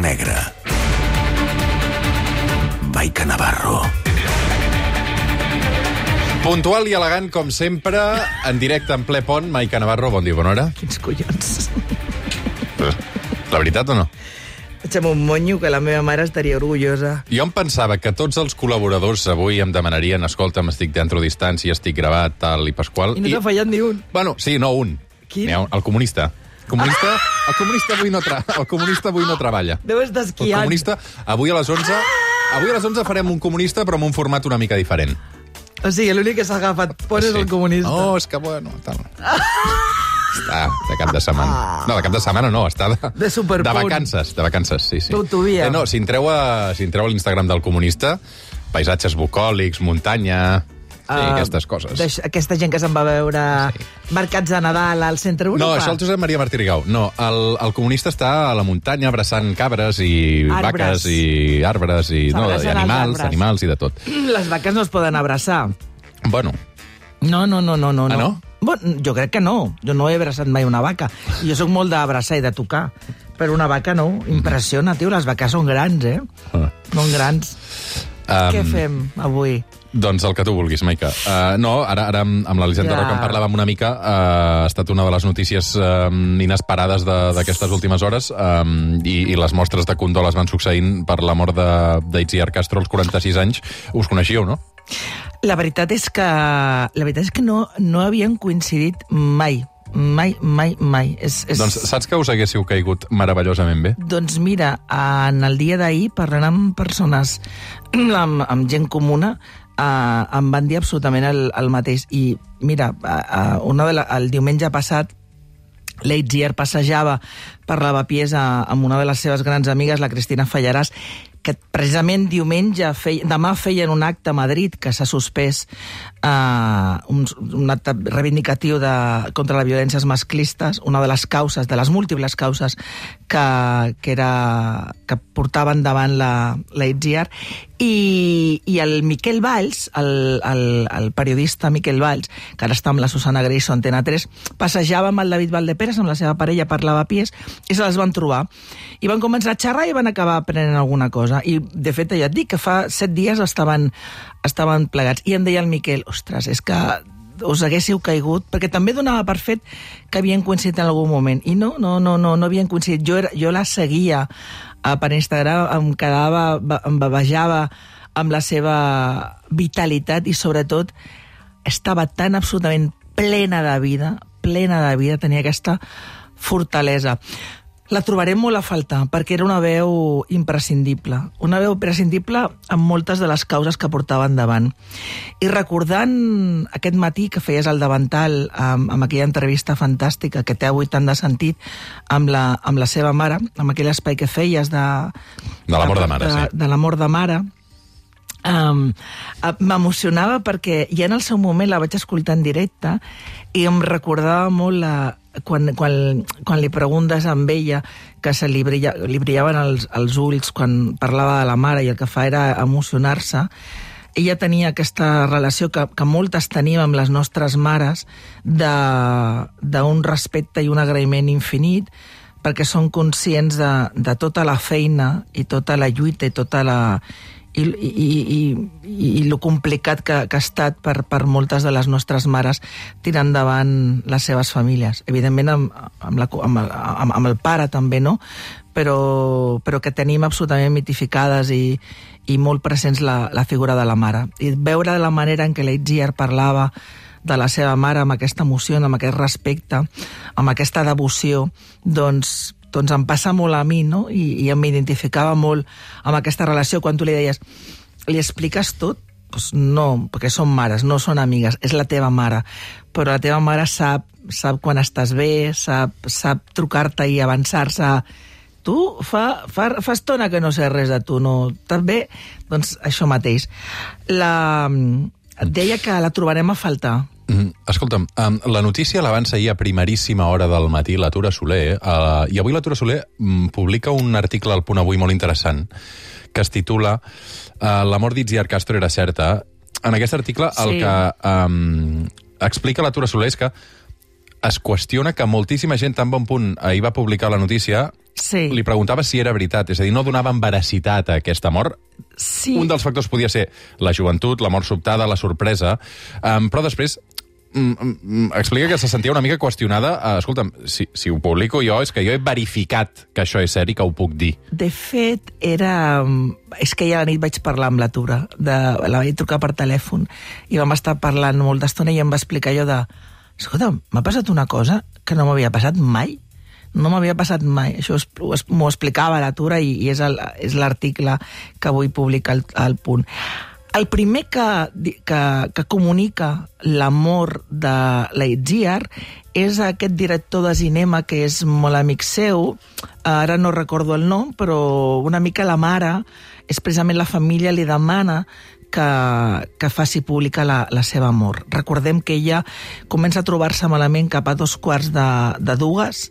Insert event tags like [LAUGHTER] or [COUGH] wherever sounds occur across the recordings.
negra. Maica Navarro. Puntual i elegant, com sempre, en directe, en ple pont, Maica Navarro, bon dia, bona hora. Quins collons. La veritat o no? Faig un monyo que la meva mare estaria orgullosa. Jo em pensava que tots els col·laboradors avui em demanarien escolta, estic dentro distància, estic gravat, tal i pasqual. I no t'ha fallat ni un. Bueno, sí, no, un. Quin? N'hi ha un, el comunista. Comunista, [LAUGHS] el comunista avui no, tra el comunista avui no treballa. Deu estar El esquiant. comunista, avui a les 11... Avui a les 11 farem un comunista, però amb un format una mica diferent. O sigui, l'únic que s'ha agafat por és el comunista. No, és que bueno, tal. Està de cap de setmana. No, de cap de setmana no, està de, De superpunt. de vacances, de vacances, sí, sí. D'autovia. Eh, no, si entreu a, si entreu a l'Instagram del comunista, paisatges bucòlics, muntanya... Sí, Ah, aquestes coses. Deix- Aquesta gent que se'n va veure mercats de Nadal al centre No, Europa. això el Josep Maria Martí Rigau. No, el, el comunista està a la muntanya abraçant cabres i Arbres. vaques i arbres i, no, i animals, animals i de tot. [CLEARS THROAT] Les vaques no es poden abraçar. Bueno, No, no, no, no, no. Ah, no? Bueno, jo crec que no. Jo no he abraçat mai una vaca. I jo sóc molt d'abraçar i de tocar. Però una vaca no. Impressiona, tio. Les vaques són grans, eh? Ah. Són grans. um, Què fem avui? Doncs el que tu vulguis, Maica. Uh, no, ara, ara amb, amb l'Elisenda Ja. Roca en parlàvem una mica. Uh, ha estat una de les notícies um, inesperades de- d'aquestes últimes hores um, i, i les mostres de condol es van succeint per la mort de- d'Itziar Castro als 46 anys. Us coneixíeu, no? La veritat és que, la veritat és que no, no havien coincidit mai. Mai, mai, mai. És, és... Doncs saps que us haguéssiu caigut meravellosament bé? Doncs mira, en el dia d'ahir, parlant amb persones, [CLEARS THROAT] amb, amb gent comuna, eh, em van dir absolutament el, el mateix. I mira, eh, una de la, el diumenge passat, l'Eitzier passejava per la Bapiesa amb una de les seves grans amigues, la Cristina Fallaràs, que precisament diumenge, fei, demà feien un acte a Madrid que s'ha suspès eh, un, un acte reivindicatiu de, contra les violències masclistes, una de les causes, de les múltiples causes que, que, era, que portava endavant la, la Itziar, i, i el Miquel Valls, el, el, el periodista Miquel Valls, que ara està amb la Susana Greix a Antena 3, passejava amb el David Valdeperes, amb la seva parella, per Lavapiés, i se les van trobar. I van començar a xerrar i van acabar aprenent alguna cosa. I, de fet, ja et dic que fa set dies estaven, estaven plegats. I em deia el Miquel, ostres, és que us haguéssiu caigut, perquè també donava per fet que havien coincidit en algun moment. I no, no, no, no, no havien coincidit. Jo, era, jo la seguia eh, per Instagram, em quedava, em bavejava amb la seva vitalitat i, sobretot, estava tan absolutament plena de vida, plena de vida, tenia aquesta fortalesa. La trobarem molt a faltar, perquè era una veu imprescindible. Una veu imprescindible amb moltes de les causes que portava endavant. I recordant aquest matí que feies al davantal amb, amb aquella entrevista fantàstica que té avui tant de sentit amb la, amb la seva mare, amb aquell espai que feies de... De l'amor de mare, de, sí. De l'amor de mare, Um, M'emocionava perquè ja en el seu moment la vaig escoltar en directe i em recordava molt la, quan, quan, quan li preguntes amb ella que se li, brilla, li brillaven els, els ulls quan parlava de la mare i el que fa era emocionar-se ella tenia aquesta relació que, que moltes tenim amb les nostres mares d'un respecte i un agraïment infinit perquè són conscients de, de tota la feina i tota la lluita i tota la i, i, i, i, lo complicat que, que ha estat per, per moltes de les nostres mares tirar endavant les seves famílies. Evidentment amb, amb, la, amb, el, amb, amb el pare també, no? Però, però que tenim absolutament mitificades i, i molt presents la, la figura de la mare. I veure la manera en què l'Eitziar parlava de la seva mare amb aquesta emoció, amb aquest respecte, amb aquesta devoció, doncs, doncs em passa molt a mi, no? I, i em identificava molt amb aquesta relació quan tu li deies li expliques tot? Pues no, perquè són mares, no són amigues, és la teva mare. Però la teva mare sap, sap quan estàs bé, sap, sap trucar-te i avançar-se. Tu fa, fa, fa estona que no sé res de tu, no? Estàs bé? Doncs això mateix. La, deia que la trobarem a faltar. Mm, escolta'm, um, la notícia la van seguir a primeríssima hora del matí la Tura Soler, uh, i avui la Tura Soler mm, publica un article al Punt Avui molt interessant que es titula uh, La mort d'Itziar Castro era certa. En aquest article el Sí. que um, explica la Tura Soler és que es qüestiona que moltíssima gent, tan bon punt ahir va publicar la notícia, Sí. li preguntava si era veritat. És a dir, no donaven veracitat a aquesta mort. Sí. Un dels factors podia ser la joventut, la mort sobtada, la sorpresa, um, però després mm, mm, explica que se sentia una mica qüestionada. Uh, escolta'm, si, si ho publico jo, és que jo he verificat que això és cert i que ho puc dir. De fet, era... És que ja la nit vaig parlar amb la Tura, de... la vaig trucar per telèfon, i vam estar parlant molt d'estona i em va explicar allò de... Escolta, m'ha passat una cosa que no m'havia passat mai. No m'havia passat mai. Això m'ho explicava la Tura i, i és l'article que avui publica el, el punt. El primer que, que, que comunica l'amor de l'Aitziar és aquest director de cinema que és molt amic seu, ara no recordo el nom, però una mica la mare, és precisament la família li demana que, que faci pública la, la seva amor. Recordem que ella comença a trobar-se malament cap a dos quarts de, de dues,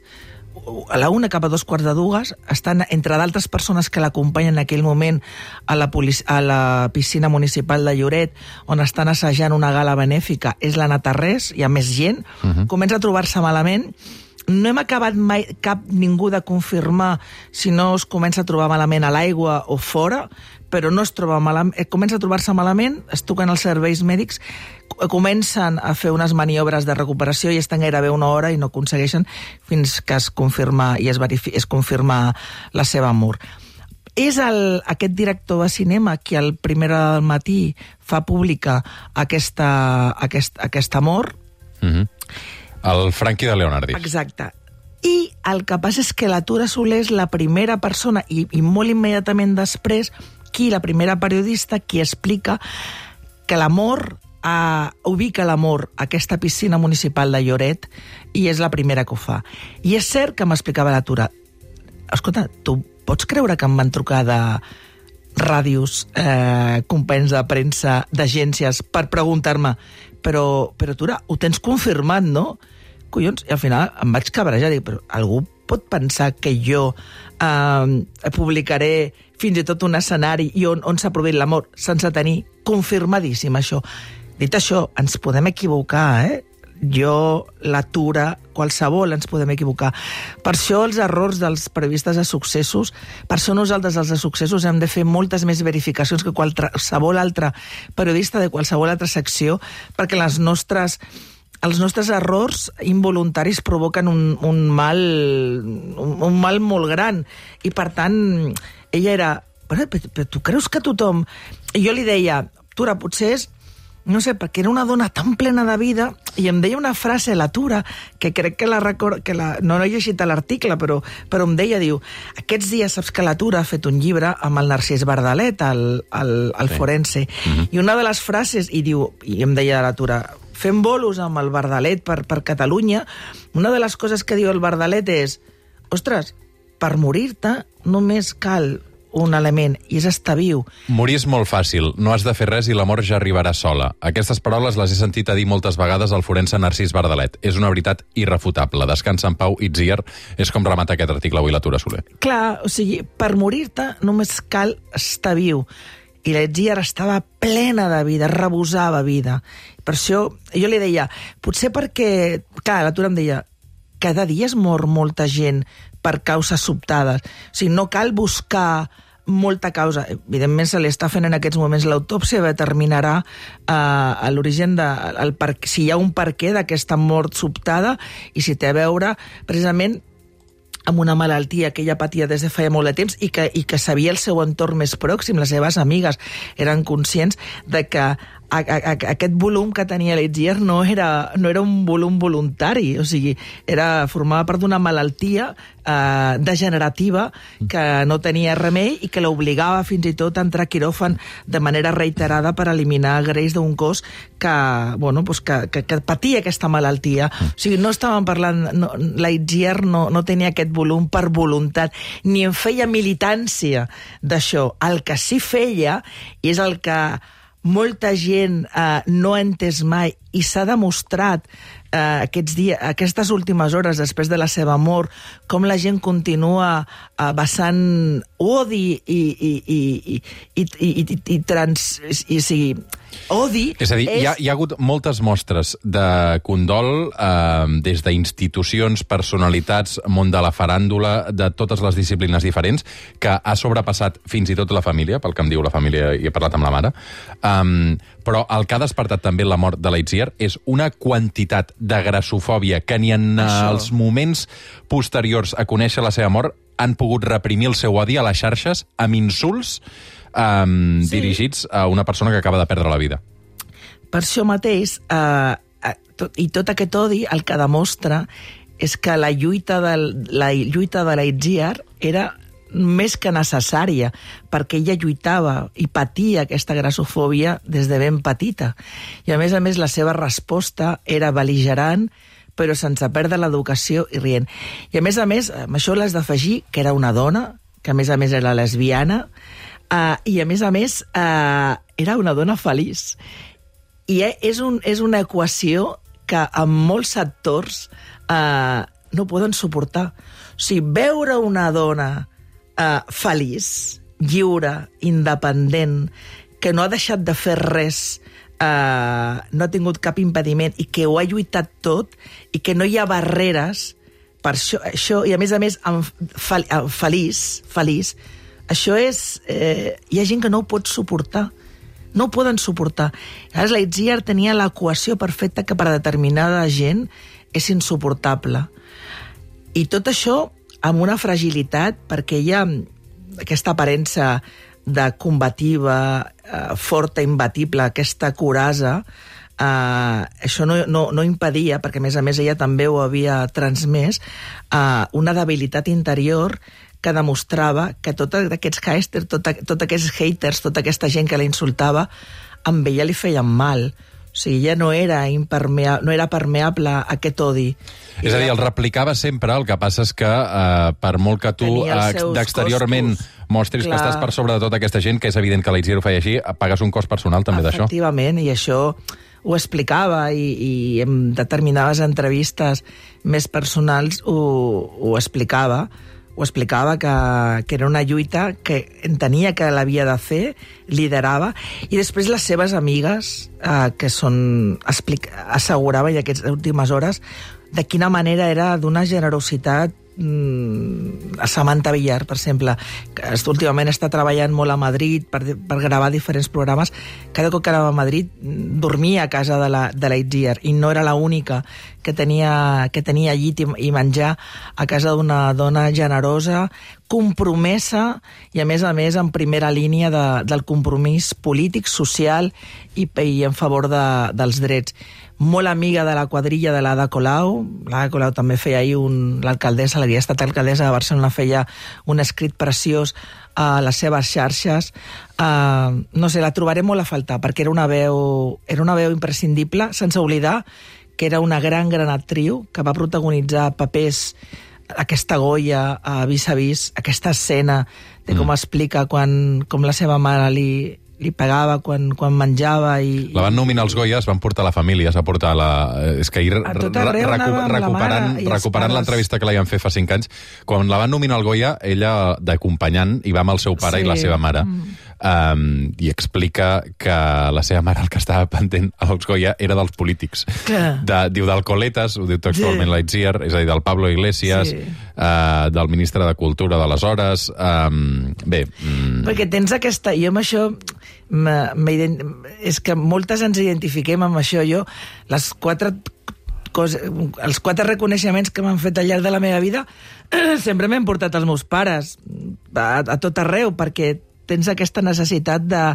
a la una cap a dos quarts de dues, estan, entre d'altres persones que l'acompanyen en aquell moment a la, a la piscina municipal de Lloret, on estan assajant una gala benèfica, és la Natarrés, hi ha més gent, uh -huh. comença a trobar-se malament, no hem acabat mai cap ningú de confirmar si no es comença a trobar malament a l'aigua o fora, però no es troba malament, eh, comença a trobar-se malament, es toquen els serveis mèdics, co- comencen a fer unes maniobres de recuperació i estan gairebé una hora i no aconsegueixen fins que es confirma i es, verifi, es confirma la seva mort. És el, aquest director de cinema qui al primer del matí fa pública aquesta, aquest, aquest amor, Uh -huh. El Franqui de Leonardi. Exacte. I el que passa és que la Tura Soler és la primera persona, i, i molt immediatament després, qui, la primera periodista, qui explica que l'amor a, ubica l'amor a aquesta piscina municipal de Lloret i és la primera que ho fa. I és cert que m'explicava la Tura, escolta, tu pots creure que em van trucar de ràdios, eh, companys de premsa, d'agències, per preguntar-me però, però Tura, ho tens confirmat, no? Collons, i al final em vaig cabrejar, dic, però algú pot pensar que jo eh, publicaré fins i tot un escenari i on, on s'ha produït l'amor sense tenir confirmadíssim això. Dit això, ens podem equivocar, eh? Jo, la Tura, qualsevol ens podem equivocar. Per això els errors dels periodistes de successos, per això nosaltres els de successos hem de fer moltes més verificacions que qualsevol altre periodista de qualsevol altra secció, perquè les nostres els nostres errors involuntaris provoquen un, un mal un, un mal molt gran i per tant ella era però, però, però tu creus que tothom i jo li deia, Tura, potser és no sé, perquè era una dona tan plena de vida i em deia una frase la Tura que crec que la record, que la, no he llegit a l'article, però, però em deia, diu, aquests dies saps que la Tura ha fet un llibre amb el Narcís Bardalet, el, el, el Sí. forense, mm -hmm. i una de les frases, i diu, i em deia la Tura, fent bolos amb el Bardalet per, per Catalunya, una de les coses que diu el Bardalet és, ostres, per morir-te només cal un element, i és estar viu. Morir és molt fàcil, no has de fer res i la mort ja arribarà sola. Aquestes paraules les he sentit a dir moltes vegades al forense Narcís Bardalet. És una veritat irrefutable. Descansa en pau, Itziar, és com remata aquest article avui la Tura Soler. Clar, o sigui, per morir-te només cal estar viu. I l'Etziar estava plena de vida, rebosava vida. Per això jo li deia, potser perquè... Clar, la Tura em deia, cada dia es mor molta gent per causes sobtades. O sigui, no cal buscar molta causa. Evidentment se li està fent en aquests moments l'autòpsia determinarà eh, l'origen de el per, si hi ha un per què d'aquesta mort sobtada i si té a veure precisament amb una malaltia que ella patia des de feia molt de temps i que, i que sabia el seu entorn més pròxim, les seves amigues eren conscients de que a, a, aquest volum que tenia l'Etzier no era, no era un volum voluntari, o sigui, era, formava part d'una malaltia eh, degenerativa que no tenia remei i que l'obligava fins i tot a entrar a quiròfan de manera reiterada per eliminar greix d'un cos que, bueno, pues que, que, que patia aquesta malaltia. O sigui, no estàvem parlant... No, L'Aitzier no, no tenia aquest volum per voluntat, ni en feia militància d'això. El que sí feia, i és el que molta gent eh, no ha entès mai i s'ha demostrat eh, aquests dies, aquestes últimes hores després de la seva mort, com la gent continua eh, vessant odi i, i, i, i, i, i, i, i, trans, i, i, i, odi... És a dir, és... Hi, ha, hi ha hagut moltes mostres de condol eh, des d'institucions, personalitats, món de la faràndula, de totes les disciplines diferents, que ha sobrepassat fins i tot la família, pel que em diu la família, i he parlat amb la mare, um, però el que ha despertat també la mort de l'Aitziar és una quantitat de grassofòbia que ni en Això. els moments posteriors a conèixer la seva mort han pogut reprimir el seu odi a les xarxes amb insults um, sí. dirigits a una persona que acaba de perdre la vida. Per això mateix, eh, eh, tot, i tot aquest odi el que demostra és que la lluita, del, la lluita de l'Aitziar era més que necessària, perquè ella lluitava i patia aquesta grassofòbia des de ben petita. I a més a més la seva resposta era beligerant, però sense perdre l'educació i rient. I a més a més, amb això l'has d'afegir que era una dona, que a més a més era lesbiana, uh, i a més a més uh, era una dona feliç. I eh, és, un, és una equació que en molts sectors uh, no poden suportar. O sigui, veure una dona uh, feliç, lliure, independent, que no ha deixat de fer res, uh, no ha tingut cap impediment i que ho ha lluitat tot i que no hi ha barreres per això, això i a més a més fel, feliç, feliç, això és... Eh, hi ha gent que no ho pot suportar. No ho poden suportar. Llavors, la Itziar tenia l'equació perfecta que per a determinada gent és insuportable. I tot això amb una fragilitat, perquè hi ha aquesta aparença de combativa, eh, forta, imbatible, aquesta curasa, eh, això no, no, no impedia, perquè a més a més ella també ho havia transmès, eh, una debilitat interior que demostrava que tots aquests haters, tots tot aquests haters, tota aquesta gent que la insultava, amb ella li feien mal. O sigui, ella no era, impermeable, no era permeable a aquest odi. És a dir, el replicava sempre, el que passa és que eh, per molt que tu d'exteriorment mostris Clar. que estàs per sobre de tota aquesta gent, que és evident que l'Itziar ho feia així, pagues un cost personal també d'això. Efectivament, i això ho explicava i, i en determinades entrevistes més personals ho, ho explicava ho explicava que, que era una lluita que entenia que l'havia de fer, liderava, i després les seves amigues, eh, que són, explic, assegurava i aquestes últimes hores, de quina manera era d'una generositat Mm, Samantha Villar, per exemple, que últimament està treballant molt a Madrid per, per gravar diferents programes, cada cop que anava a Madrid mm, dormia a casa de la, de la Itziar i no era l'única que tenia, que tenia llit i, i menjar a casa d'una dona generosa, compromesa i, a més a més, en primera línia de, del compromís polític, social i, i en favor de, dels drets molt amiga de la quadrilla de l'Ada Colau. L'Ada Colau també feia ahir. L'alcaldessa, l'havia estat alcaldessa de Barcelona, feia un escrit preciós a les seves xarxes. Uh, no sé, la trobaré molt a faltar, perquè era una veu, era una veu imprescindible, sense oblidar que era una gran, gran actriu, que va protagonitzar papers aquesta Goya a vis a vis, aquesta escena de com mm. explica quan, com la seva mare li, li pagava quan, quan menjava i... La van nominar els Goya, es van portar la família, s'ha portat la... És que ahir, recu recuperant, recuperant l'entrevista que la fer fa cinc anys, quan la van nominar al Goya, ella d'acompanyant hi va amb el seu pare sí. i la seva mare. Mm um, i explica que la seva mare el que estava pendent als Goya era dels polítics. De, diu d'Alcoletes, ho diu textualment sí. l'Aitziar, és a dir, del Pablo Iglesias, sí. uh, del ministre de Cultura d'aleshores... Um, bé... Mm. Perquè tens aquesta... Jo amb això... És que moltes ens identifiquem amb això. Jo, les quatre coses, els quatre reconeixements que m'han fet al llarg de la meva vida [CLEARS THROAT] sempre m'han portat els meus pares a, a tot arreu, perquè tens aquesta necessitat de,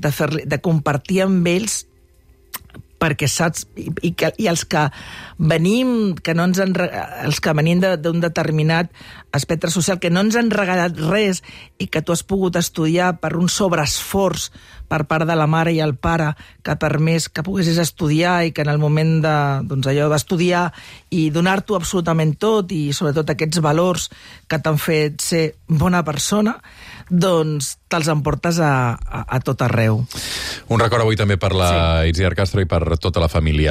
de, fer, de compartir amb ells perquè saps, i, i, que, i els que venim, que no ens han, els que venim d'un de, determinat espectre social, que no ens han regalat res i que tu has pogut estudiar per un sobreesforç per part de la mare i el pare que ha permès que poguessis estudiar i que en el moment de, doncs allò d'estudiar i donar-t'ho absolutament tot i sobretot aquests valors que t'han fet ser bona persona, doncs te'ls emportes a, a, a tot arreu. Un record avui també per la sí. Itziar Castro i per tota la família.